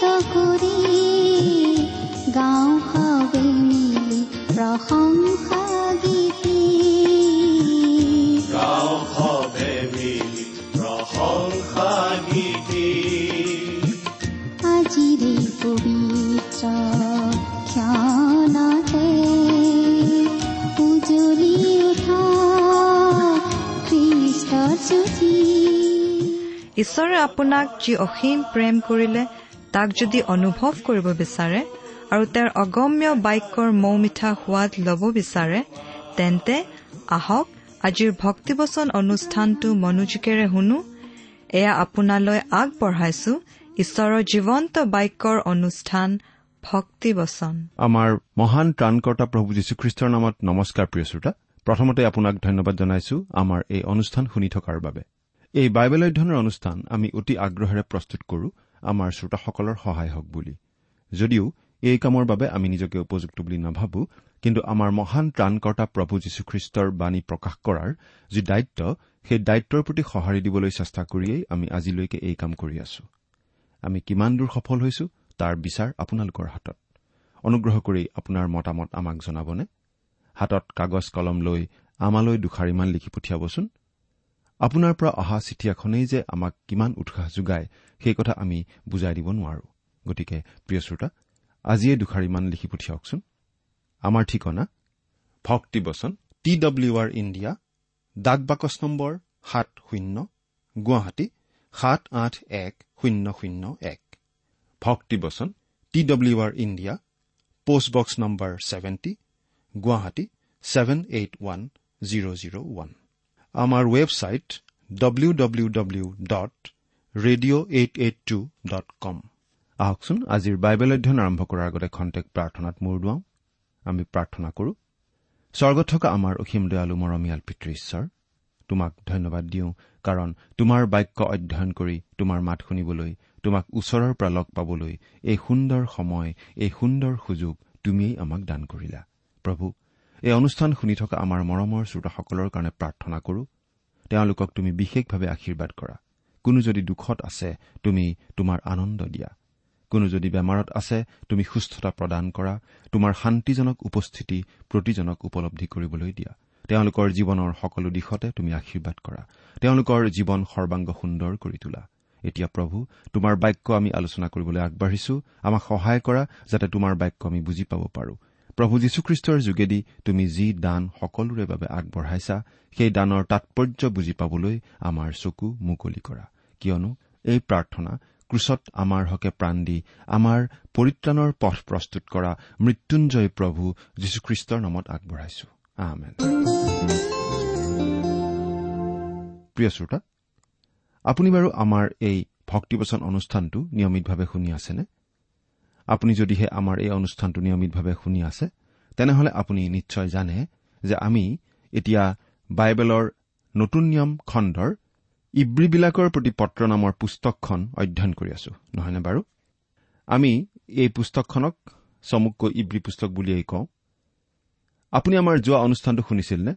কৰি গাঁও সবে মিলি প্ৰশংসা গীতি আজিৰে পবিত্ৰ ক্ষণতে উজলি উঠা খ্ৰীষ্টৰ ঈশ্বৰে আপোনাক যি অসীম প্ৰেম কৰিলে তাক যদি অনুভৱ কৰিব বিচাৰে আৰু তেওঁৰ অগম্য বাক্যৰ মৌ মিঠা সোৱাদ ল'ব বিচাৰে তেন্তে আহক আজিৰ ভক্তিবচন অনুষ্ঠানটো মনোযোগেৰে শুনো। এয়া আপোনালৈ আগবঢ়াইছো। ঈশ্বৰৰ জীৱন্ত বাক্যৰ অনুষ্ঠান ভক্তিবচন। আমাৰ মহান ত্ৰাণকৰ্তা প্ৰভু যীশুখ্ৰীষ্টৰ নামত নমস্কাৰ প্ৰিয় শ্ৰোতা। প্ৰথমতে আপোনাক ধন্যবাদ জনাইছো আমাৰ এই অনুষ্ঠান শুনি থকাৰ বাবে। এই বাইবেল অধ্যয়নৰ অনুষ্ঠান আমি অতি আগ্ৰহেৰে প্ৰস্তুত কৰো। আমাৰ শ্ৰোতাসকলৰ সহায় হওক বুলি। যদিও এই কামৰ বাবে আমি নিজকে উপযুক্ত বুলি নাভাবো কিন্তু আমাৰ মহান ত্ৰাণকৰ্তা প্ৰভু যীশুখ্ৰীষ্টৰ বাণী প্ৰকাশ কৰাৰ যি দায়িত্ব সেই দায়িত্বৰ প্ৰতি সঁহাৰি দিবলৈ চেষ্টা কৰিয়েই আমি আজিলৈকে এই কাম কৰি আছো। আমি কিমান দূৰ সফল হৈছো তাৰ বিচাৰ আপোনালোকৰ হাতত। অনুগ্ৰহ কৰি আপোনাৰ মতামত আমাক জনাবনে? হাতত কাগজ কলম লৈ আমালৈ দুষাৰিমান লিখি পঠিয়াবচোন। আপোনাৰ পৰা অহা চিঠি এখনেই যে আমাক কিমান উৎসাহ যোগায় সেই কথা আমি বুজাই দিব নোৱাৰো। গতিকে প্ৰিয় শ্ৰোতা আজিয়ে দুষাৰিমান লিখি পঠিয়াওকচোন। আমাৰ ঠিকনা ভক্তিবচন টি ডব্লিউ আৰ ইণ্ডিয়া ডাক বাকচ নম্বৰ সাত শূন্য গুৱাহাটী সাত আঠ এক শূন্য শূন্য এক। ভক্তিবচন T W R India postbox number seventy Guwahati seven eight one zero' zero' one. আমাৰ website W W W dot radio' eight eight two dot com আহকচোন আজিৰ বাইবেল অধ্যয়ন আৰম্ভ কৰাৰ আগতে খন্তেক প্ৰাৰ্থনাত মূৰ দুৱাওঁ। আমি প্ৰাৰ্থনা কৰো। স্বৰ্গত থকা আমাৰ অসীম দয়ালু মৰমীয়াল পিতৃ ঈশ্বৰ তোমাক ধন্যবাদ দিওঁ কাৰণ তোমাৰ বাক্য অধ্যয়ন কৰি তোমাৰ মাত শুনিবলৈ তোমাক ওচৰৰ পৰা লগ পাবলৈ এই সুন্দৰ সময় এই সুন্দৰ সুযোগ তুমিয়েই আমাক দান কৰিলা। প্ৰভু এই অনুষ্ঠান শুনি থকা আমাৰ মৰমৰ শ্ৰোতাসকলৰ কাৰণে প্ৰাৰ্থনা কৰো। তেওঁলোকক তুমি বিশেষভাৱে আশীৰ্বাদ কৰা। কোনো যদি দুখত আছে তুমি তোমাৰ আনন্দ দিয়া। কোনো যদি বেমাৰত আছে তুমি সুস্থতা প্ৰদান কৰা। তোমাৰ শান্তিজনক উপস্থিতি প্ৰতিজনক উপলব্ধি কৰিবলৈ দিয়া। তেওঁলোকৰ জীৱনৰ সকলো দিশতে তুমি আশীৰ্বাদ কৰা। তেওঁলোকৰ জীৱন সৰ্বাংগ সুন্দৰ কৰি তোলা। এতিয়া প্ৰভু তোমাৰ বাক্য আমি আলোচনা কৰিবলৈ আগবাঢ়িছো। আমাক সহায় কৰা যাতে তোমাৰ বাক্য আমি বুজি পাব পাৰো। প্ৰভু যীশুখ্ৰীষ্টৰ যোগেদি তুমি যি দান সকলোৰে বাবে আগবঢ়াইছা সেই দানৰ তাৎপৰ্য বুজি পাবলৈ আমাৰ চকু মুকলি কৰা। কিয়নো এই প্ৰাৰ্থনা ক্ৰুচত আমাৰ হকে প্ৰাণ দি আমাৰ পৰিত্ৰাণৰ পথ প্ৰস্তুত কৰা মৃত্যুঞ্জয় প্ৰভু যীশুখ্ৰীষ্টৰ নামত আগবঢ়াইছো। আপুনি বাৰু আমাৰ এই ভক্তিবচন অনুষ্ঠানটো নিয়মিতভাৱে শুনি আছেনে? আপুনি যদিহে আমাৰ এই অনুষ্ঠানটো নিয়মিতভাৱে শুনি আছে তেনেহলে আপুনি নিশ্চয় জানে যে আমি এতিয়া বাইবেলৰ নতুন নিয়ম খণ্ডৰ ইব্ৰীবিলাকৰ প্ৰতি পত্ৰ নামৰ পুস্তকখন অধ্যয়ন কৰি আছো নহয়নে বাৰু? আমি এই পুস্তকখনক চমুকৈ ইব্ৰী পুস্তক বুলিয়েই কওঁ। আপুনি আমাৰ যোৱা অনুষ্ঠানটো শুনিছিল নে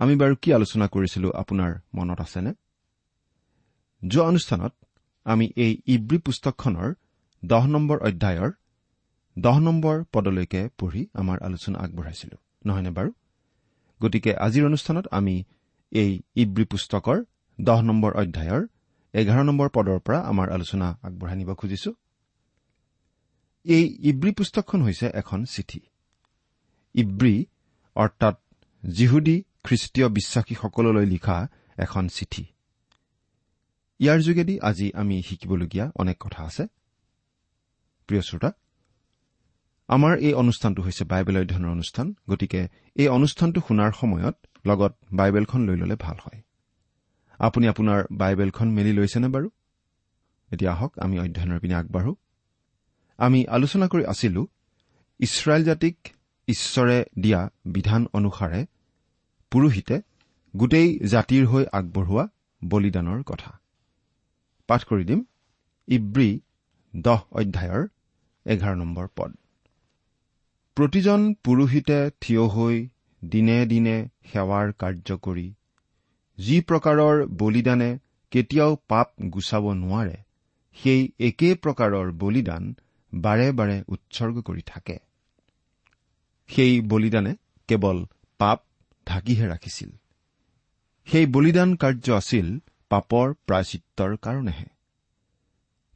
আমি বাৰু কি আলোচনা কৰিছিলো আপোনাৰ মনত আছেনে? যোৱা অনুষ্ঠানত আমি এই ইব্ৰী পুস্তকখনৰ দহ নম্বৰ অধ্যায়ৰ দহ নম্বৰ পদলৈকে পঢ়ি আমাৰ আলোচনা আগবঢ়াইছিলো। নহয়নে বাৰু? গতিকে আজিৰ অনুষ্ঠানত আমি এই ইব্ৰী পুস্তকৰ দহ নম্বৰ অধ্যায়ৰ এঘাৰ নম্বৰ পদৰ পৰা আমাৰ আলোচনা আগবঢ়াই নিব খুজিছো। এই ইব্ৰী পুস্তকখন হৈছে এখন চিঠি। ইব্ৰী অৰ্থাৎ জিহুদী খ্ৰীষ্টীয় বিশ্বাসীসকললৈ লিখা এখন চিঠি। ইয়াৰ যোগেদি আজি আমি শিকিবলগীয়া অনেক কথা আছে। প্ৰিয় শ্ৰোতা আমাৰ এই অনুষ্ঠানটো হৈছে বাইবেল অধ্যয়নৰ অনুষ্ঠান গতিকে এই অনুষ্ঠানটো শুনাৰ সময়ত লগত বাইবেলখন লৈ ললে ভাল হয়। আপুনি আপোনাৰ বাইবেলখন মেলি লৈছেনে বাৰু? এতিয়া আহক আমি অধ্যয়নৰ পিনে আগবাঢ়ো। আমি আলোচনা কৰি আছিলো ইছৰাইল জাতিক ঈশ্বৰে দিয়া বিধান অনুসাৰে পুৰোহিতে গোটেই জাতিৰ হৈ আগবঢ়োৱা বলিদানৰ কথা। পাঠ কৰি দিম। ইব্ৰী দহ অধ্যায়ৰ এঘাৰ নম্বৰ পদ। প্ৰতিজন পুৰোহিতে থিয় হৈ দিনে দিনে সেৱাৰ কাৰ্য কৰি যি প্ৰকাৰৰ বলিদানে কেতিয়াও পাপ গুচাব নোৱাৰে সেই একে প্ৰকাৰৰ বলিদান বাৰে বাৰে উৎসৰ্গ কৰি থাকে। সেই বলিদানে কেৱল পাপ ঢাকিহে ৰাখিছিল। সেই বলিদান কাৰ্য আছিল পাপৰ প্ৰায়চিত্ৰৰ কাৰণেহে।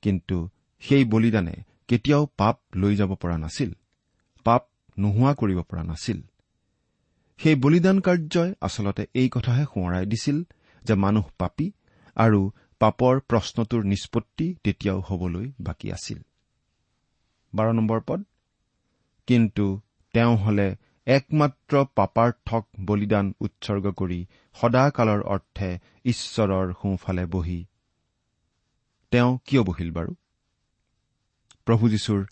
কিন্তু সেই বলিদানে কেতিয়াও পাপ লৈ যাব পৰা নাছিল পাপ নোহোৱা কৰিব পৰা নাছিল। সেই বলিদান কাৰ্যই আচলতে এই কথাহে সোঁৱৰাই দিছিল যে মানুহ পাপী আৰু পাপৰ প্ৰশ্নটোৰ নিষ্পত্তি তেতিয়াও হবলৈ বাকী আছিল। বাৰ নম্বৰ পদ কিন্তু তেওঁ হলে একমাত্ৰ পাপাৰ্থক বলিদান উৎসৰ্গ কৰি সদাকালৰ অৰ্থে ঈশ্বৰৰ সোঁফালে বহি। তেওঁ কিয় বহিল বাৰু? প্ৰভু যীশুৰ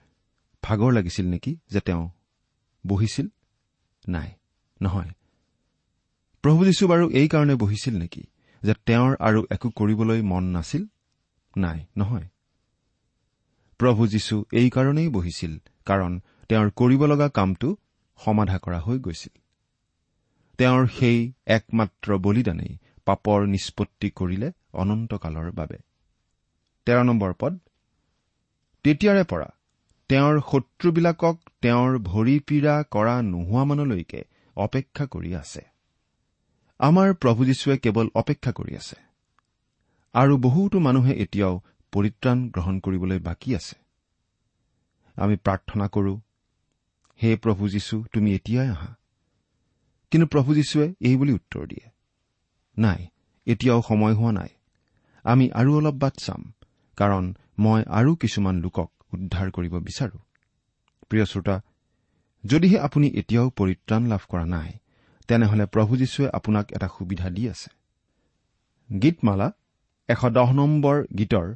ভাগৰ লাগিছিল নেকি যে তেওঁ বহিছিল? নাই নহয়। প্ৰভু যীশু বাৰু এইকাৰণে বহিছিল নেকি যে তেওঁৰ আৰু একো কৰিবলৈ মন নাছিল? নাই নহয়। প্ৰভু যীশু এইকাৰণেই বহিছিল কাৰণ তেওঁৰ কৰিব লগা কামটো সমাধা কৰা হৈ গৈছিল। তেওঁৰ সেই একমাত্ৰ বলিদানেই পাপৰ নিষ্পত্তি কৰিলে অনন্তকালৰ বাবে। তেৰ নম্বৰ পদ তেতিয়াৰে পৰা তেওঁৰ শত্ৰুবিলাকক তেওঁৰ ভৰি পীড়া কৰা নোহোৱামানলৈকে অপেক্ষা কৰি আছে। আমাৰ প্ৰভু যীশুৱে কেৱল অপেক্ষা কৰি আছে। আৰু বহুতো মানুহে এতিয়াও পৰিত্ৰাণ গ্ৰহণ কৰিবলৈ বাকী আছে। আমি প্ৰাৰ্থনা কৰো হে প্ৰভু যীশু তুমি এতিয়াই আহা। কিন্তু প্ৰভু যীশুৱে এই বুলি উত্তৰ দিয়ে নাই এতিয়াও সময় হোৱা নাই। আমি আৰু অলপ বাট চাম কাৰণ মই আৰু কিছুমান লোকক উদ্ধাৰ কৰিব বিচাৰো। প্ৰিয় শ্ৰোতা যদিহে আপুনি এতিয়াও পৰিত্ৰাণ লাভ কৰা নাই তেনেহলে প্ৰভু যীশুৱে আপোনাক এটা সুবিধা দি আছে। গীতমালা এশ দহ নম্বৰ গীতৰ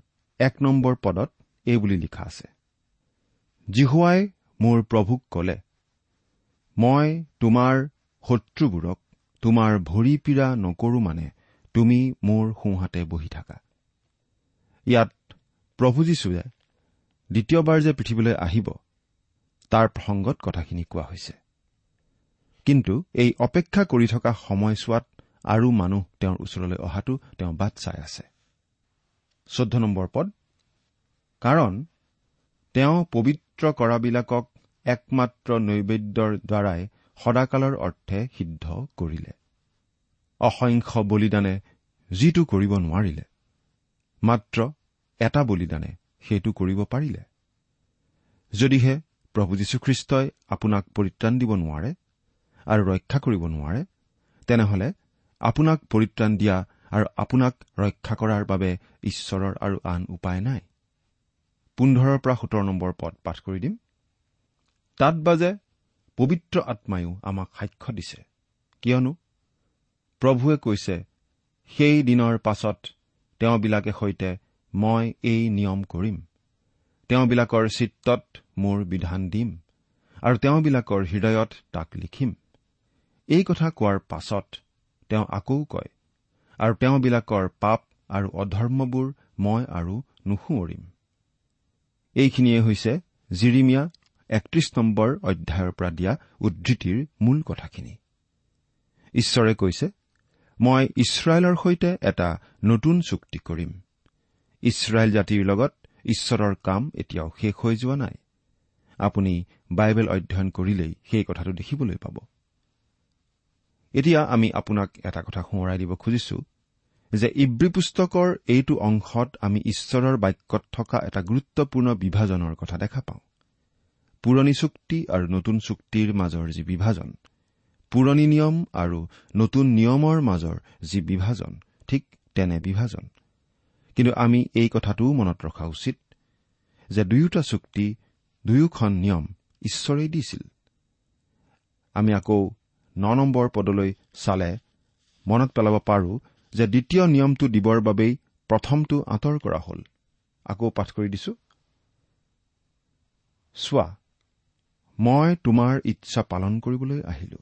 এক নম্বৰ পদত এই বুলি লিখা আছে। জিহুৱাই মোৰ প্ৰভুক কলে মই তোমাৰ শত্ৰুবোৰক তোমাৰ ভৰি পীড়া নকৰো মানে তুমি মোৰ সোঁহাতে বহি থাকা। ইয়াত প্ৰভু যীশুৱে দ্বিতীয়বাৰ যে পৃথিৱীলৈ আহিব তাৰ প্ৰসংগত কথাখিনি কোৱা হৈছে। কিন্তু এই অপেক্ষা কৰি থকা সময়ছোৱাত আৰু মানুহ তেওঁৰ ওচৰলৈ অহাটো তেওঁ বাট চাই আছে। চৈধ্য নম্বৰ পদ। কাৰণ তেওঁ পবিত্ৰ কৰাবিলাকক একমাত্ৰ নৈবেদ্যৰ দ্বাৰাই সদাকালৰ অৰ্থে সিদ্ধ কৰিলে। অসংখ্য বলিদানে যিটো কৰিব নোৱাৰিলে। মাত্ৰ এটা বলিদানে সেইটো কৰিব পাৰিলে। যদিহে প্ৰভু যীশুখ্ৰীষ্টই আপোনাক পৰিত্ৰাণ দিব নোৱাৰে আৰু ৰক্ষা কৰিব নোৱাৰে তেনেহলে আপোনাক পৰিত্ৰাণ দিয়া আৰু আপোনাক ৰক্ষা কৰাৰ বাবে ঈশ্বৰৰ আৰু আন উপায় নাই। পোন্ধৰৰ পৰা সোতৰ নম্বৰ পদ পাঠ কৰি দিম। তাত বাজে পবিত্ৰ আত্মায়ো আমাক সাক্ষ্য দিছে। কিয়নো প্ৰভুৱে কৈছে সেই দিনৰ পাছত তেওঁবিলাকে সৈতে মই এই নিয়ম কৰিম। তেওঁবিলাকৰ চিত্তত মোৰ বিধান দিম আৰু তেওঁবিলাকৰ হৃদয়ত তাক লিখিম। এই কথা কোৱাৰ পাছত তেওঁ আকৌ কয় আৰু তেওঁবিলাকৰ পাপ আৰু অধৰ্মবোৰ মই আৰু নুসুঁৱৰিম। এইখিনিয়ে হৈছে জিৰিমিয়া একত্ৰিশ নম্বৰ অধ্যায়ৰ পৰা দিয়া উদ্ধৃতিৰ মূল কথাখিনি। ঈশ্বৰে কৈছে মই ইছৰাইলৰ সৈতে এটা নতুন চুক্তি কৰিম। ইছৰাইল জাতিৰ লগত ঈশ্বৰৰ কাম এতিয়াও শেষ হৈ যোৱা নাই। আপুনি বাইবেল অধ্যয়ন কৰিলেই সেই কথাটো দেখিবলৈ পাব। এতিয়া আমি আপোনাক এটা কথা সোঁৱৰাই দিব খুজিছো যে ইব্ৰী পুস্তকৰ এইটো অংশত আমি ঈশ্বৰৰ বাক্যত থকা এটা গুৰুত্বপূৰ্ণ বিভাজনৰ কথা দেখা পাওঁ। পুৰণি চুক্তি আৰু নতুন চুক্তিৰ মাজৰ যি বিভাজন পুৰণি নিয়ম আৰু নতুন নিয়মৰ মাজৰ যি বিভাজন ঠিক তেনে বিভাজন। কিন্তু আমি এই কথাটোও মনত ৰখা উচিত যে দুয়োটা চুক্তি দুয়োখন নিয়ম ঈশ্বৰেই দিছিল। আমি আকৌ ন নম্বৰ পদলৈ চালে মনত পেলাব পাৰো যে দ্বিতীয় নিয়মটো দিবৰ বাবেই প্ৰথমটো আঁতৰ কৰা হ'ল। আকৌ পাঠ কৰি দিছো। চোৱা মই তোমাৰ ইচ্ছা পালন কৰিবলৈ আহিলো।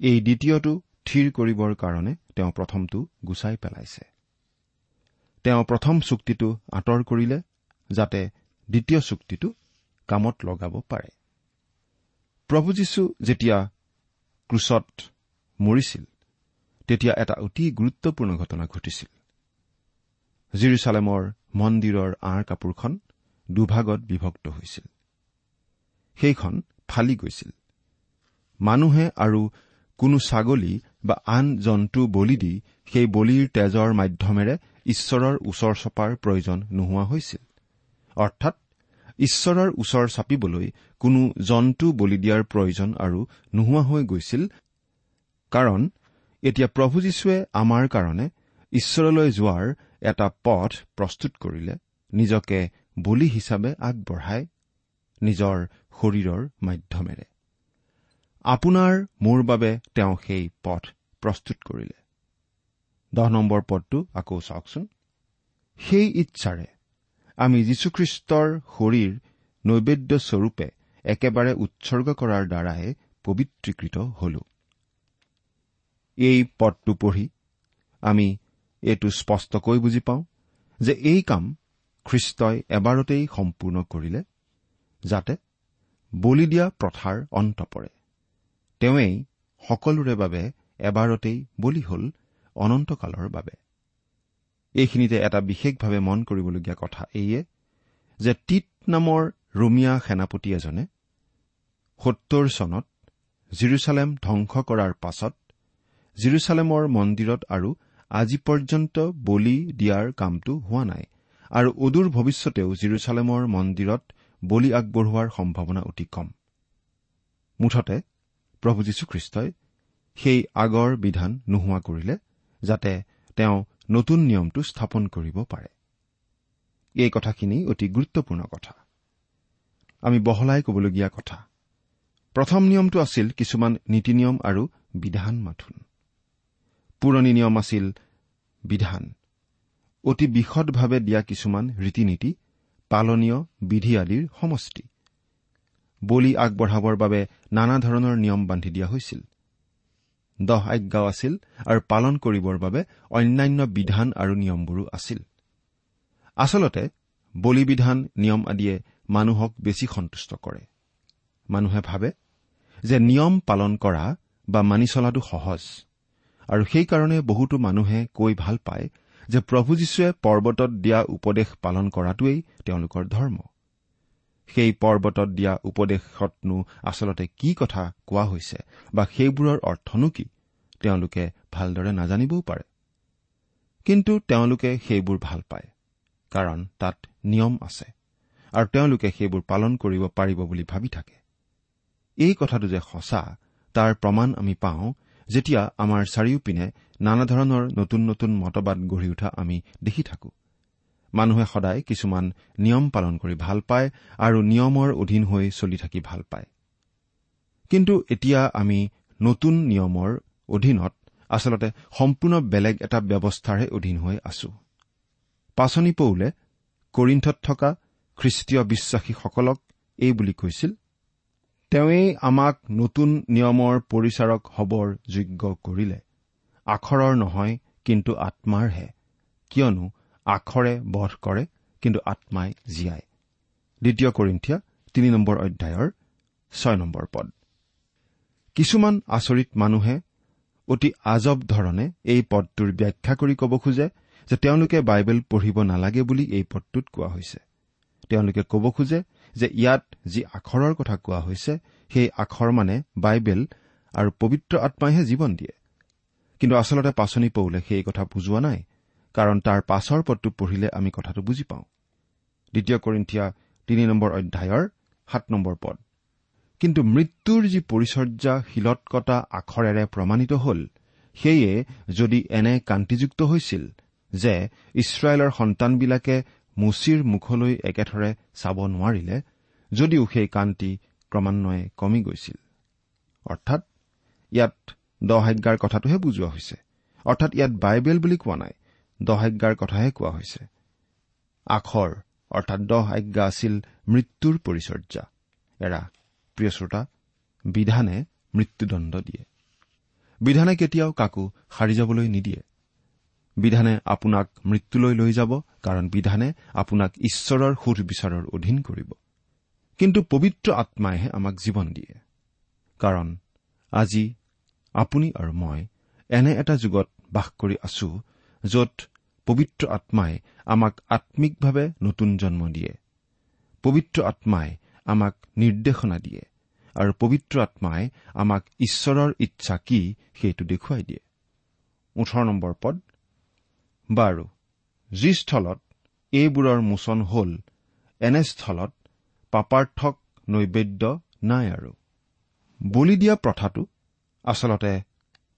এই দ্বিতীয়টো থিৰ কৰিবৰ কাৰণে তেওঁ প্ৰথমটো গুচাই পেলাইছে। তেওঁ প্ৰথম চুক্তিটো আঁতৰ কৰিলে যাতে দ্বিতীয় চুক্তিটো কামত লগাব পাৰে। প্ৰভু যীশু যেতিয়া ক্ৰুচত মৰিছিল তেতিয়া এটা অতি গুৰুত্বপূৰ্ণ ঘটনা ঘটিছিল। জিৰচালেমৰ মন্দিৰৰ আঁৰ কাপোৰখন দুভাগত বিভক্ত হৈছিল। সেইখন ফালি গৈছিল। মানুহে আৰু কোনো ছাগলী বা আন জন্তু বলি দি সেই বলিৰ তেজৰ মাধ্যমেৰে ঈশ্বৰৰ ওচৰ চপাৰ প্ৰয়োজন নোহোৱা হৈছিল। অৰ্থাৎ ঈশ্বৰৰ ওচৰ চাপিবলৈ কোনো জন্তু বলি দিয়াৰ প্ৰয়োজন আৰু নোহোৱা হৈ গৈছিল কাৰণ এতিয়া প্ৰভু যীশুৱে আমাৰ কাৰণে ঈশ্বৰলৈ যোৱাৰ এটা পথ প্ৰস্তুত কৰিলে নিজকে বলি হিচাপে আগবঢ়াই নিজৰ শৰীৰৰ মাধ্যমেৰে। আপোনাৰ মোৰ বাবে তেওঁ সেই পথ প্ৰস্তুত কৰিলে। দহ নম্বৰ পদটো আকৌ চাওকচোন। সেই ইচ্ছাৰে আমি যীশুখ্ৰীষ্টৰ শৰীৰ নৈবেদ্যস্বৰূপে একেবাৰে উৎসৰ্গ কৰাৰ দ্বাৰাই পবিত্ৰীকৃত হলো। এই পদটো পঢ়ি আমি এইটো স্পষ্টকৈ বুজি পাওঁ যে এই কাম খ্ৰীষ্টই এবাৰতেই সম্পূৰ্ণ কৰিলে যাতে বলি দিয়া প্ৰথাৰ অন্ত পৰে। তেওঁৱেই সকলোৰে বাবে এবাৰতেই বলি হল অনন্তকালৰ বাবে। এইখিনিতে এটা বিশেষভাৱে মন কৰিবলগীয়া কথা এইয়ে যে টিট নামৰ ৰোমিয়া সেনাপতি এজনে সত্তৰ চনত জিৰচালেম ধ্বংস কৰাৰ পাছত জিৰচালেমৰ মন্দিৰত আৰু আজি পৰ্যন্ত বলি দিয়াৰ কামটো হোৱা নাই আৰু অদূৰ ভৱিষ্যতেও জিৰচালেমৰ মন্দিৰত বলি আগবঢ়োৱাৰ সম্ভাৱনা অতি কম। মুঠতে প্ৰভু যীশুখ্ৰীষ্টই সেই আগৰ বিধান নোহোৱা কৰিলে যাতে তেওঁ নতুন নিয়মটো স্থাপন কৰিব পাৰে। এই কথাখিনি অতি গুৰুত্বপূৰ্ণ কথা। আমি বহলাই কবলগীয়া কথা। প্ৰথম নিয়মটো আছিল কিছুমান নীতি নিয়ম আৰু বিধান মাথোন। পুৰণি নিয়ম আছিল বিধান। অতি বিশদভাৱে দিয়া কিছুমান ৰীতি নীতি পালনীয় বিধি আদিৰ সমষ্টি। বলি আগবঢ়াবৰ বাবে নানা ধৰণৰ নিয়ম বান্ধি দিয়া হৈছিল। দহ আজ্ঞাও আছিল আৰু পালন কৰিবৰ বাবে অন্যান্য বিধান আৰু নিয়মবোৰো আছিল। আচলতে বলিবিধান নিয়ম আদিয়ে মানুহক বেছি সন্তুষ্ট কৰে। মানুহে ভাবে যে নিয়ম পালন কৰা বা মানি চলাটো সহজ আৰু সেইকাৰণে বহুতো মানুহে কৈ ভাল পায় যে প্ৰভু যীশুৱে পৰ্বতত দিয়া উপদেশ পালন কৰাটোৱেই তেওঁলোকৰ ধৰ্ম। সেই পৰ্বতত দিয়া উপদেশতনো আচলতে কি কথা কোৱা হৈছে বা সেইবোৰৰ অৰ্থনো কি? তেওঁলোকে ভালদৰে নাজানিবও পাৰে। কিন্তু তেওঁলোকে সেইবোৰ ভাল পায় কাৰণ তাত নিয়ম আছে আৰু তেওঁলোকে সেইবোৰ পালন কৰিব পাৰিব বুলি ভাবি থাকে। এই কথাটো যে সঁচা তাৰ প্ৰমাণ আমি পাওঁ যেতিয়া আমাৰ চাৰিওপিনে নানা ধৰণৰ নতুন নতুন মতবাদ গঢ়ি উঠা আমি দেখি থাকো। মানুহে সদায় কিছুমান নিয়ম পালন কৰি ভাল পায় আৰু নিয়মৰ অধীন হৈ চলি থাকি ভাল পায়। কিন্তু এতিয়া আমি নতুন নিয়মৰ অধীনত আচলতে সম্পূৰ্ণ বেলেগ এটা ব্যৱস্থাৰহে অধীন হৈ আছো। পাচনি পৌলে কৰিণ্ঠত থকা খ্ৰীষ্টীয় বিশ্বাসীসকলক এই বুলি কৈছিল তেওঁৱেই আমাক নতুন নিয়মৰ পৰিচাৰক হবৰ যোগ্য কৰিলে। আখৰৰ নহয় কিন্তু আত্মাৰহে। কিয়নো আখৰে বধ কৰে কিন্তু আত্মাই জীয়াই দ্বিতীয় কৰিন্ঠিয়া তিনি নম্বৰ অধ্যায়ৰ ছয় নম্বৰ পদ। কিছুমান আচৰিত মানুহে অতি আজব ধৰণে এই পদটোৰ ব্যাখ্যা কৰি ক'ব খোজে যে তেওঁলোকে বাইবেল পঢ়িব নালাগে বুলি এই পদটোত কোৱা হৈছে। তেওঁলোকে ক'ব খোজে যে ইয়াত যি আখৰৰ কথা কোৱা হৈছে সেই আখৰ মানে বাইবেল আৰু পবিত্ৰ আত্মাইহে জীৱন দিয়ে। কিন্তু আচলতে পাচনি পৌলে সেই কথা বুজোৱা নাই। কাৰণ তাৰ পাছৰ পদটো পঢ়িলে আমি কথাটো বুজি পাওঁ। দ্বিতীয় কৰিন্ঠিয়া তিনি নম্বৰ অধ্যায়ৰ সাত নম্বৰ পদ। কিন্তু মৃত্যুৰ যি পৰিচৰ্যা শিলত কটা আখৰেৰে প্ৰমাণিত হল সেয়ে যদি এনে কান্তিযুক্ত হৈছিল যে ইছৰাইলৰ সন্তানবিলাকে মুচিৰ মুখলৈ একেথৰে চাব নোৱাৰিলে যদিও সেই কান্তি ক্ৰমান্বয়ে কমি গৈছিল। অৰ্থাৎ ইয়াত দহাজ্ঞাৰ কথাটোহে বুজোৱা হৈছে। অৰ্থাৎ ইয়াত বাইবেল বুলি কোৱা নাই। দহাজ্ঞাৰ কথাহে কোৱা হৈছে। আখৰ অৰ্থাৎ দহ আজ্ঞা আছিল মৃত্যুৰ পৰিচৰ্যা এৰা প্ৰিয় শ্ৰোতা বিধানে মৃত্যুদণ্ড দিয়ে। বিধানে কেতিয়াও কাকো সাৰি যাবলৈ নিদিয়ে। বিধানে আপোনাক মৃত্যুলৈ লৈ যাব কাৰণ বিধানে আপোনাক ঈশ্বৰৰ সুধবিচাৰৰ অধীন কৰিব। কিন্তু পবিত্ৰ আত্মাইহে আমাক জীৱন দিয়ে। কাৰণ আজি আপুনি আৰু মই এনে এটা যুগত বাস কৰি আছো য'ত পবিত্ৰ আত্মাই আমাক আম্মিকভাৱে নতুন জন্ম দিয়ে। পবিত্ৰ আত্মাই আমাক নিৰ্দেশনা দিয়ে আৰু পবিত্ৰ আত্মাই আমাক ঈশ্বৰৰ ইচ্ছা কি সেইটো দেখুৱাই দিয়ে। ওঠৰ নম্বৰ পদ। বাৰু যি স্থলত এইবোৰৰ মোচন হ'ল এনে স্থলত পাপাৰ্থক নৈবেদ্য নাই আৰু। বলি দিয়া প্ৰথাটো আচলতে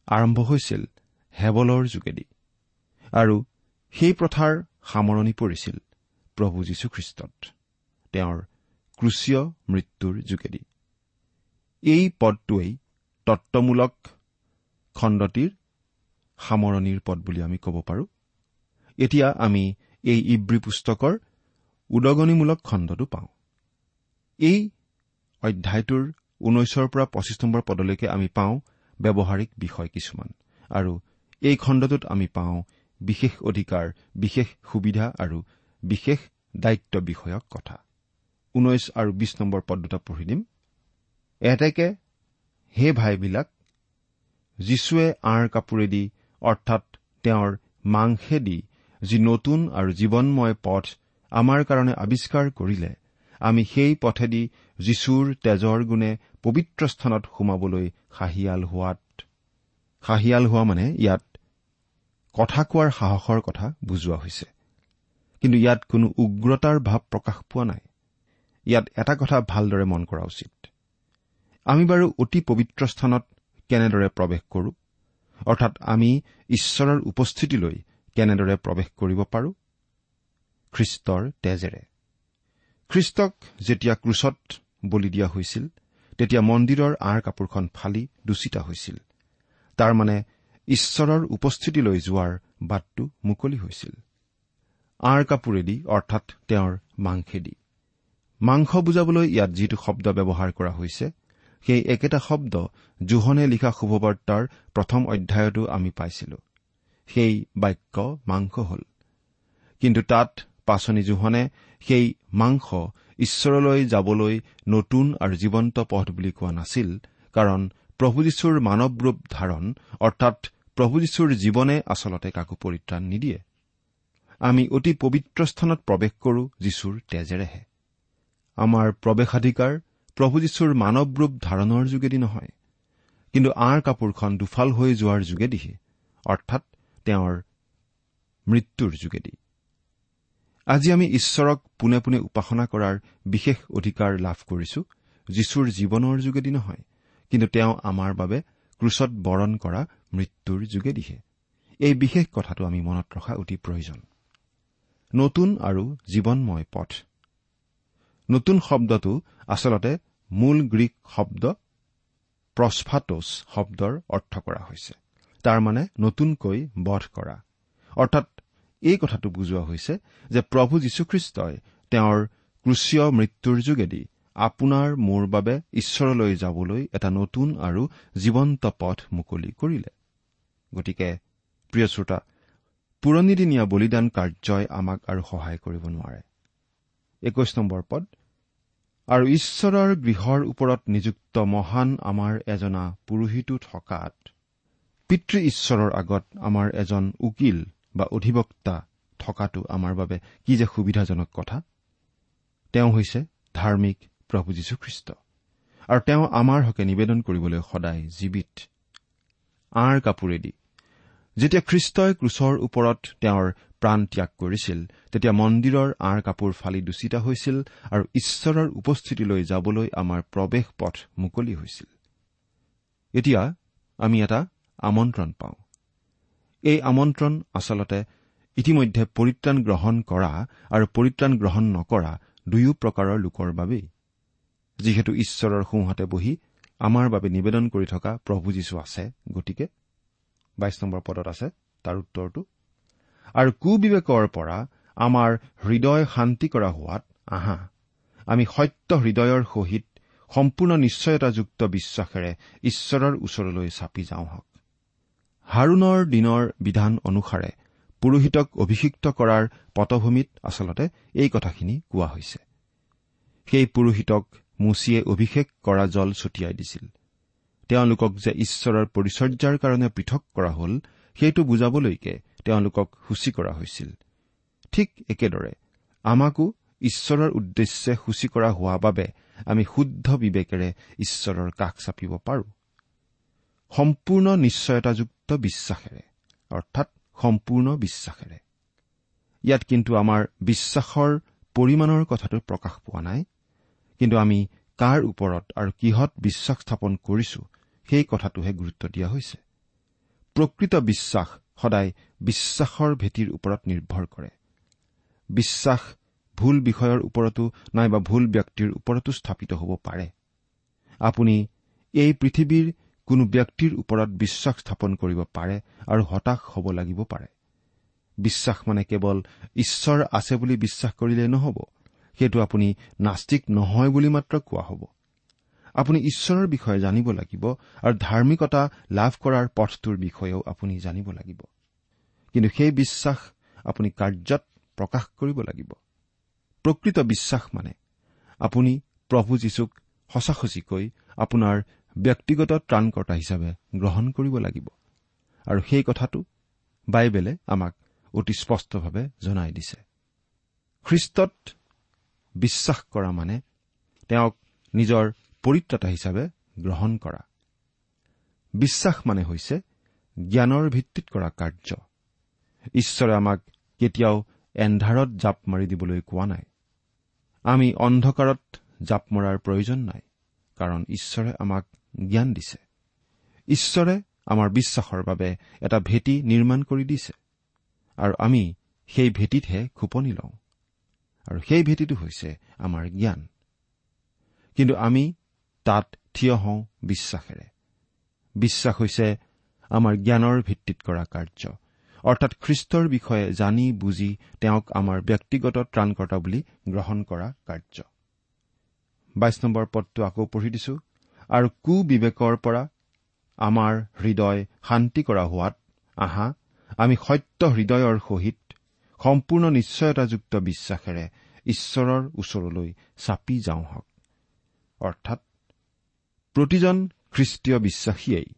আৰম্ভ হৈছিল হেবলৰ যোগেদি। আৰু সেই প্ৰথাৰ সামৰণি পৰিছিল প্ৰভু যীশুখ্ৰীষ্টত তেওঁৰ ক্ৰুচীয় মৃত্যুৰ যোগেদি। এই পদটোৱেই তত্বমূলক খণ্ডটিৰ সামৰণিৰ পদ বুলি আমি ক'ব পাৰোঁ। এতিয়া আমি এই ইব্ৰী পুস্তকৰ উদগনিমূলক খণ্ডটো পাওঁ। এই অধ্যায়টোৰ ঊনৈশৰ পৰা পঁচিছ নম্বৰ পদলৈকে আমি পাওঁ ব্যৱহাৰিক বিষয় কিছুমান। আৰু এই খণ্ডটোত আমি পাওঁ বিশেষ অধিকাৰ বিশেষ সুবিধা আৰু বিশেষ দায়িত্ব বিষয়ক কথা। ঊনৈশ আৰু বিশ নম্বৰ পদ দুটা পঢ়ি দিম। এতেকে হে ভাইবিলাক যীশুৱে আঁৰ কাপোৰেদি অৰ্থাৎ তেওঁৰ মাংসেদি যি নতুন আৰু জীৱনময় পথ আমাৰ কাৰণে আৱিষ্কাৰ কৰিলে আমি সেই পথেদি যীশুৰ তেজৰ গুণে পবিত্ৰ স্থানত সোমাবলৈ হাঁহিয়াল হোৱাত হাঁহিয়াল হোৱা মানে ইয়াত কথা কোৱাৰ সাহসৰ কথা বুজোৱা হৈছে। কিন্তু ইয়াত কোনো উগ্ৰতাৰ ভাৱ প্ৰকাশ পোৱা নাই। ইয়াত এটা কথা ভালদৰে মন কৰা উচিত। আমি বাৰু অতি পবিত্ৰ স্থানত কেনেদৰে প্ৰৱেশ কৰো? অৰ্থাৎ আমি ঈশ্বৰৰ উপস্থিতিলৈ কেনেদৰে প্ৰৱেশ কৰিব পাৰো? খ্ৰীষ্টৰ তেজেৰে। খ্ৰীষ্টক যেতিয়া ক্ৰুচত বলি দিয়া হৈছিল তেতিয়া মন্দিৰৰ আঁৰ কাপোৰখন ফালি দূষিত হৈছিল। তাৰমানে ঈশ্বৰৰ উপস্থিতিলৈ যোৱাৰ বাটটো মুকলি হৈছিল। আঁৰ কাপোৰেদি অৰ্থাৎ তেওঁৰ মাংসেদি। মাংস বুজাবলৈ ইয়াত যিটো শব্দ ব্যৱহাৰ কৰা হৈছে সেই একেটা শব্দ জোহনে লিখা শুভবাৰ্তাৰ প্ৰথম অধ্যায়তো আমি পাইছিলো। সেই বাক্য মাংস হল। কিন্তু তাত পাচনি জোহনে সেই মাংস ঈশ্বৰলৈ যাবলৈ নতুন আৰু জীৱন্ত পথ বুলি কোৱা নাছিল কাৰণ প্ৰভু যীশুৰ মানৱ ৰূপ ধাৰণ অৰ্থাৎ প্ৰভু যীশুৰ জীৱনে আচলতে কাকো পৰিত্ৰাণ নিদিয়ে। আমি অতি পবিত্ৰ স্থানত প্ৰৱেশ কৰো যীশুৰ তেজেৰেহে। আমাৰ প্ৰৱেশাধিকাৰ প্ৰভু যীশুৰ মানৱ ৰূপ ধাৰণৰ যোগেদি নহয় কিন্তু আঁৰ কাপোৰখন দুফাল হৈ যোৱাৰ যোগেদিহে অৰ্থাৎ তেওঁৰ মৃত্যুৰ যোগেদি। আজি আমি ঈশ্বৰক পোনে পোনে উপাসনা কৰাৰ বিশেষ অধিকাৰ লাভ কৰিছো যীশুৰ জীৱনৰ যোগেদি নহয় কিন্তু তেওঁ আমাৰ বাবে ক্ৰুচত বৰণ কৰা মৃত্যুৰ যোগেদিহে। এই বিশেষ কথাটো আমি মনত ৰখা অতি প্ৰয়োজন। নতুন আৰু জীৱনময় পথ। নতুন শব্দটো আচলতে মূল গ্ৰীক শব্দ প্ৰস্ফাটোছ শব্দৰ অৰ্থ কৰা হৈছে। তাৰমানে নতুনকৈ বধ কৰা। অৰ্থাৎ এই কথাটো বুজোৱা হৈছে যে প্ৰভু যীশুখ্ৰীষ্টই তেওঁৰ ক্ৰুচীয় মৃত্যুৰ যোগেদি আপোনাৰ মোৰ বাবে ঈশ্বৰলৈ যাবলৈ এটা নতুন আৰু জীৱন্ত পথ মুকলি কৰিলে। গতিকে প্ৰিয় শ্ৰোতা পুৰণিদিনীয়া বলিদান কাৰ্যই আমাক আৰু সহায় কৰিব নোৱাৰে। একৈশ নম্বৰ পদ আৰু ঈশ্বৰৰ গৃহৰ ওপৰত নিযুক্ত মহান আমাৰ এজনা পুৰোহিতো থকাত পিতৃ ঈশ্বৰৰ আগত আমাৰ এজন উকিল বা অধিবক্তা থকাটো আমাৰ বাবে কি যে সুবিধাজনক কথা? তেওঁ হৈছে ধাৰ্মিক প্ৰভু যীশুখ্ৰীষ্ট। আৰু তেওঁ আমাৰ হকে নিবেদন কৰিবলৈ সদায় জীৱিত। আঁৰ কাপোৰেদি। যেতিয়া খ্ৰীষ্টই ক্ৰুচৰ ওপৰত তেওঁৰ প্ৰাণ ত্যাগ কৰিছিল তেতিয়া মন্দিৰৰ আঁৰ কাপোৰ ফালি দূষিত হৈছিল আৰু ঈশ্বৰৰ উপস্থিতিলৈ যাবলৈ আমাৰ প্ৰৱেশ পথ মুকলি হৈছিল। এতিয়া আমি এটা আমন্ত্ৰণ পাওঁ। এই আমন্ত্ৰণ আচলতে ইতিমধ্যে পৰিত্ৰাণ গ্ৰহণ কৰা আৰু পৰিত্ৰাণ গ্ৰহণ নকৰা দুয়ো প্ৰকাৰৰ লোকৰ বাবেই। যিহেতু ঈশ্বৰৰ সোঁহাতে বহি আমাৰ বাবে নিবেদন কৰি থকা প্ৰভু যীশু আছে গতিকে বাইশ নম্বৰ পদত আছে তাৰ উত্তৰটো। আৰু কুবিবেকৰ পৰা আমাৰ হৃদয় শান্তি কৰা হোৱাত আহা আমি সত্য হৃদয়ৰ সহিত সম্পূৰ্ণ নিশ্চয়তাযুক্ত বিশ্বাসেৰে ঈশ্বৰৰ ওচৰলৈ চাপি যাওঁ হওক হাৰুণৰ দিনৰ বিধান অনুসাৰে পুৰোহিতক অভিষিক্ত কৰাৰ পটভূমিত আচলতে এই কথাখিনি কোৱা হৈছে। সেই পুৰোহিতক মুচিয়ে অভিষেক কৰা জল ছটিয়াই দিছিল। তেওঁলোকক যে ঈশ্বৰৰ পৰিচৰ্যাৰ কাৰণে পৃথক কৰা হল সেইটো বুজাবলৈকে তেওঁলোকক সূচী কৰা হৈছিল। ঠিক একেদৰে আমাকো ঈশ্বৰৰ উদ্দেশ্যে সূচী কৰা হোৱা বাবে আমি শুদ্ধ বিবেকেৰে ঈশ্বৰৰ কাষ চাপিব পাৰোঁ। সম্পূৰ্ণ নিশ্চয়তাযুক্ত বিশ্বাসেৰে অৰ্থাৎ সম্পূৰ্ণ বিশ্বাসেৰে। ইয়াত কিন্তু আমাৰ বিশ্বাসৰ পৰিমাণৰ কথাটো প্ৰকাশ পোৱা নাই। কিন্তু আমি কাৰ ওপৰত আৰু কিহত বিশ্বাস স্থাপন কৰিছো সেই কথাটোহে গুৰুত্ব দিয়া হৈছে। প্ৰকৃত বিশ্বাস সদায় বিশ্বাসৰ ভেটিৰ ওপৰত নিৰ্ভৰ কৰে। বিশ্বাস ভুল বিষয়ৰ ওপৰতো নাইবা ভুল ব্যক্তিৰ ওপৰতো স্থাপিত হ'ব পাৰে। আপুনি এই পৃথিৱীৰ কোনো ব্যক্তিৰ ওপৰত বিশ্বাস স্থাপন কৰিব পাৰে আৰু হতাশ হ'ব লাগিব পাৰে। বিশ্বাস মানে কেৱল ঈশ্বৰ আছে বুলি বিশ্বাস কৰিলে নহ'ব। সেইটো আপুনি নাস্তিক নহয় বুলি মাত্ৰ কোৱা হ'ব। আপুনি ঈশ্বৰৰ বিষয়ে জানিব লাগিব আৰু ধাৰ্মিকতা লাভ কৰাৰ পথটোৰ বিষয়েও আপুনি জানিব লাগিব। কিন্তু সেই বিশ্বাস আপুনি কাৰ্যত প্ৰকাশ কৰিব লাগিব। প্ৰকৃত বিশ্বাস মানে আপুনি প্ৰভু যীশুক সঁচাসচিকৈ আপোনাৰ ব্যক্তিগত ত্ৰাণকৰ্তা হিচাপে গ্ৰহণ কৰিব লাগিব। আৰু সেই কথাটো বাইবেলে আমাক অতি স্পষ্টভাৱে জনাই দিছে। খ্ৰীষ্টত বিশ্বাস কৰা মানে তেওঁক নিজৰ পৰিত্ৰতা হিচাপে গ্ৰহণ কৰা। বিশ্বাস মানে হৈছে জ্ঞানৰ ভিত্তিত কৰা কাৰ্য। ঈশ্বৰে আমাক কেতিয়াও এন্ধাৰত জাপ মাৰি দিবলৈ কোৱা নাই। আমি অন্ধকাৰত জাপ মৰাৰ প্ৰয়োজন নাই কাৰণ ঈশ্বৰে আমাক জ্ঞান দিছে। ঈশ্বৰে আমাৰ বিশ্বাসৰ বাবে এটা ভেটি নিৰ্মাণ কৰি দিছে আৰু আমি সেই ভেটিতহে খোপনি লওঁ। আৰু সেই ভেটিটো হৈছে আমাৰ জ্ঞান। কিন্তু আমি তাত থিয় হওঁ বিশ্বাসেৰে। বিশ্বাস হৈছে আমাৰ জ্ঞানৰ ভিত্তিত কৰা কাৰ্য। অৰ্থাৎ খ্ৰীষ্টৰ বিষয়ে জানি বুজি তেওঁক আমাৰ ব্যক্তিগত ত্ৰাণকৰ্তা বুলি গ্ৰহণ কৰা কাৰ্য। বাইশ নম্বৰ পদটো আকৌ পঢ়ি দিছো। আৰু কুবিবেকৰ পৰা আমাৰ হৃদয় শান্তি কৰা হোৱাত আহা আমি সত্য হৃদয়ৰ সহিত সম্পূৰ্ণ নিশ্চয়তাযুক্ত বিশ্বাসেৰে ঈশ্বৰৰ ওচৰলৈ চাপি যাওঁ হওক। অৰ্থাৎ প্ৰতিজন খ্ৰীষ্টীয় বিশ্বাসীয়েই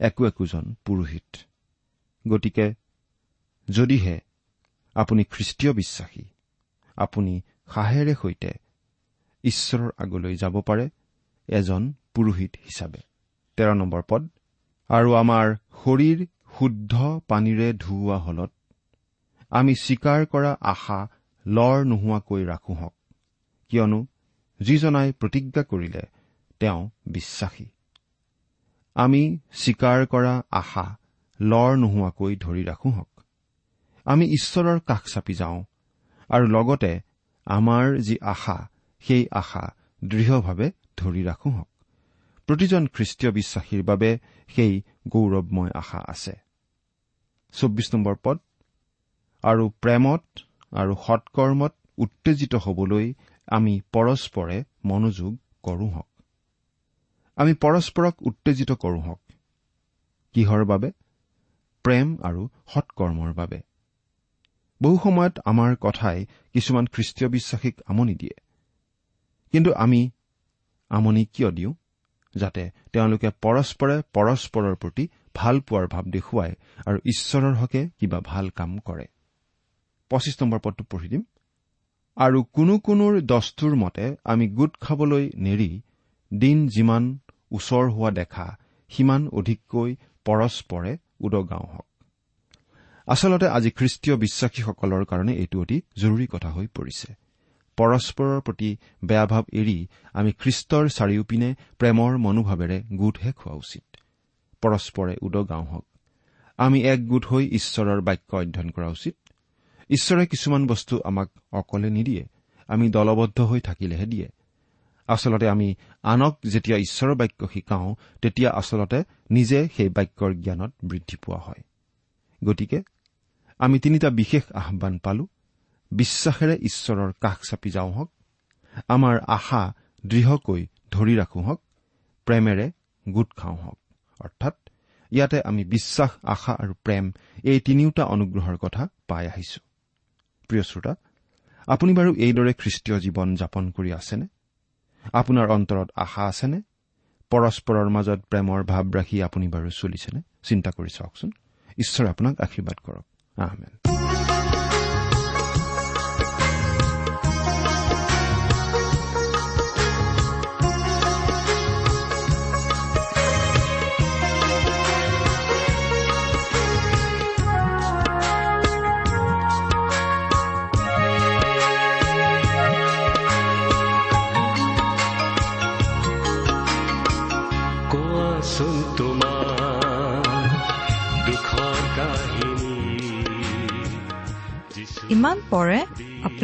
একো একোজন পুৰোহিত। গতিকে যদিহে আপুনি খ্ৰীষ্টীয় বিশ্বাসী আপুনি সাহেৰে সৈতে ঈশ্বৰৰ আগলৈ যাব পাৰে এজন পুৰোহিত হিচাপে। তেৰ নম্বৰ পদ আৰু আমাৰ শৰীৰ শুদ্ধ পানীৰে ধুওৱা হলত আমি স্বীকাৰ কৰা আশা লৰ নোহোৱাকৈ ৰাখো হওক। কিয়নো যিজনাই প্ৰতিজ্ঞা কৰিলে তেওঁ বিশ্বাসী। আমি স্বীকাৰ কৰা আশা লৰ নোহোৱাকৈ ধৰি ৰাখো হওক। আমি ঈশ্বৰৰ কাষ চাপি যাওঁ আৰু লগতে আমাৰ যি আশা সেই আশা দৃঢ়ভাৱে ধৰি ৰাখো হওক। প্ৰতিজন খ্ৰীষ্টীয় বিশ্বাসীৰ বাবে সেই গৌৰৱময় আশা আছে। চৌব্বিছ নম্বৰ পদ আৰু প্ৰেমত আৰু সৎকৰ্মত উত্তেজিত হবলৈ আমি পৰস্পৰে মনোযোগ কৰোঁ হওক আমি পৰস্পৰক উত্তেজিত কৰোঁ হওক কিহৰ বাবে? প্ৰেম আৰু সৎকৰ্মৰ বাবে। বহু সময়ত আমাৰ কথাই কিছুমান খ্ৰীষ্টীয় বিশ্বাসীক আমনি দিয়ে। কিন্তু আমি আমনি কিয় দিওঁ? যাতে তেওঁলোকে পৰস্পৰে পৰস্পৰৰ প্ৰতি ভাল পোৱাৰ ভাৱ দেখুৱাই আৰু ঈশ্বৰৰ হকে কিবা ভাল কাম কৰে। পঁচিছ নম্বৰ পদটো পঢ়ি দিম। আৰু কোনো কোনোৰ দস্তুৰ মতে আমি গোট খাবলৈ নেৰি দিন যিমান ওচৰ হোৱা দেখা সিমান অধিককৈ পৰস্পৰে উদগাওঁ হওক। আচলতে আজি খ্ৰীষ্টীয় বিশ্বাসীসকলৰ কাৰণে এইটো অতি জৰুৰী কথা হৈ পৰিছে। পৰস্পৰৰ প্ৰতি বেয়া ভাৱ এৰি আমি খ্ৰীষ্টৰ চাৰিওপিনে প্ৰেমৰ মনোভাৱেৰে গোটহে খোৱা উচিত। পৰস্পৰে উদগাওঁ হওক। আমি এক গোট হৈ ঈশ্বৰৰ বাক্য অধ্যয়ন কৰা উচিত। ঈশ্বৰে কিছুমান বস্তু আমাক অকলে নিদিয়ে। আমি দলবদ্ধ হৈ থাকিলেহে দিয়ে। আচলতে আমি আনক যেতিয়া ঈশ্বৰৰ বাক্য শিকাওঁ তেতিয়া আচলতে নিজে সেই বাক্যৰ জ্ঞানত বৃদ্ধি পোৱা হয়। গতিকে আমি তিনিটা বিশেষ আহান পালো। বিশ্বাসেৰে ঈশ্বৰৰ কাষ চাপি যাওঁ হওক আমাৰ আশা দৃঢ়কৈ ধৰি ৰাখো হওক প্ৰেমেৰে গোট খাওঁ হওক। অৰ্থাৎ ইয়াতে আমি বিশ্বাস আশা আৰু প্ৰেম এই তিনিওটা অনুগ্ৰহৰ কথা পাই আহিছো। প্ৰিয় শ্ৰোতা আপুনি বাৰু এইদৰে খ্ৰীষ্টীয় জীৱন যাপন কৰি আছেনে? আপোনাৰ অন্তৰত আশা আছেনে? পৰস্পৰৰ মাজত প্ৰেমৰ ভাৱ ৰাখি আপুনি বাৰু চলিছেনে? চিন্তা কৰি চাওকচোন। ঈশ্বৰে আপোনাক আশীৰ্বাদ কৰক। আহমেন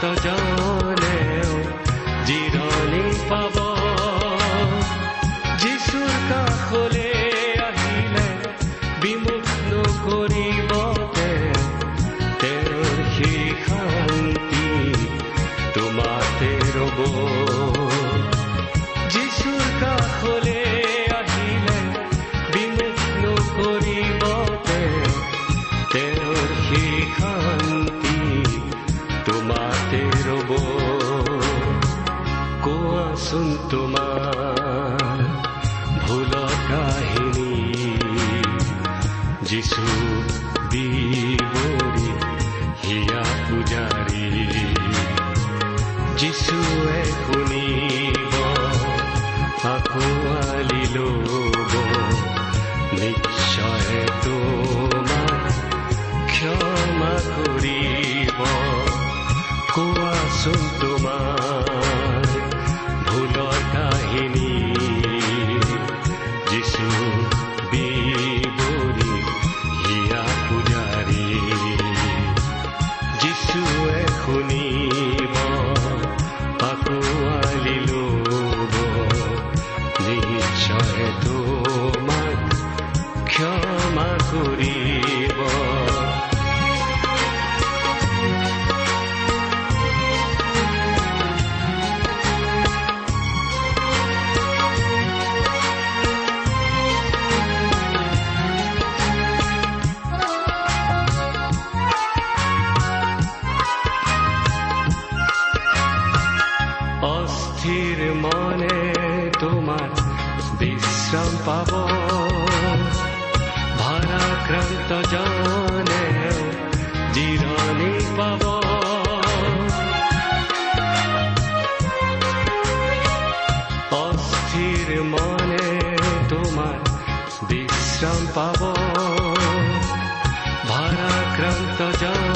到家了。পাব। ভাৰাক্ৰান্ত জনে জিৰণি পাব। অস্থিৰ মনে তোমাৰ বিশ্ৰাম পাব। ভাৰাক্ৰান্ত জনে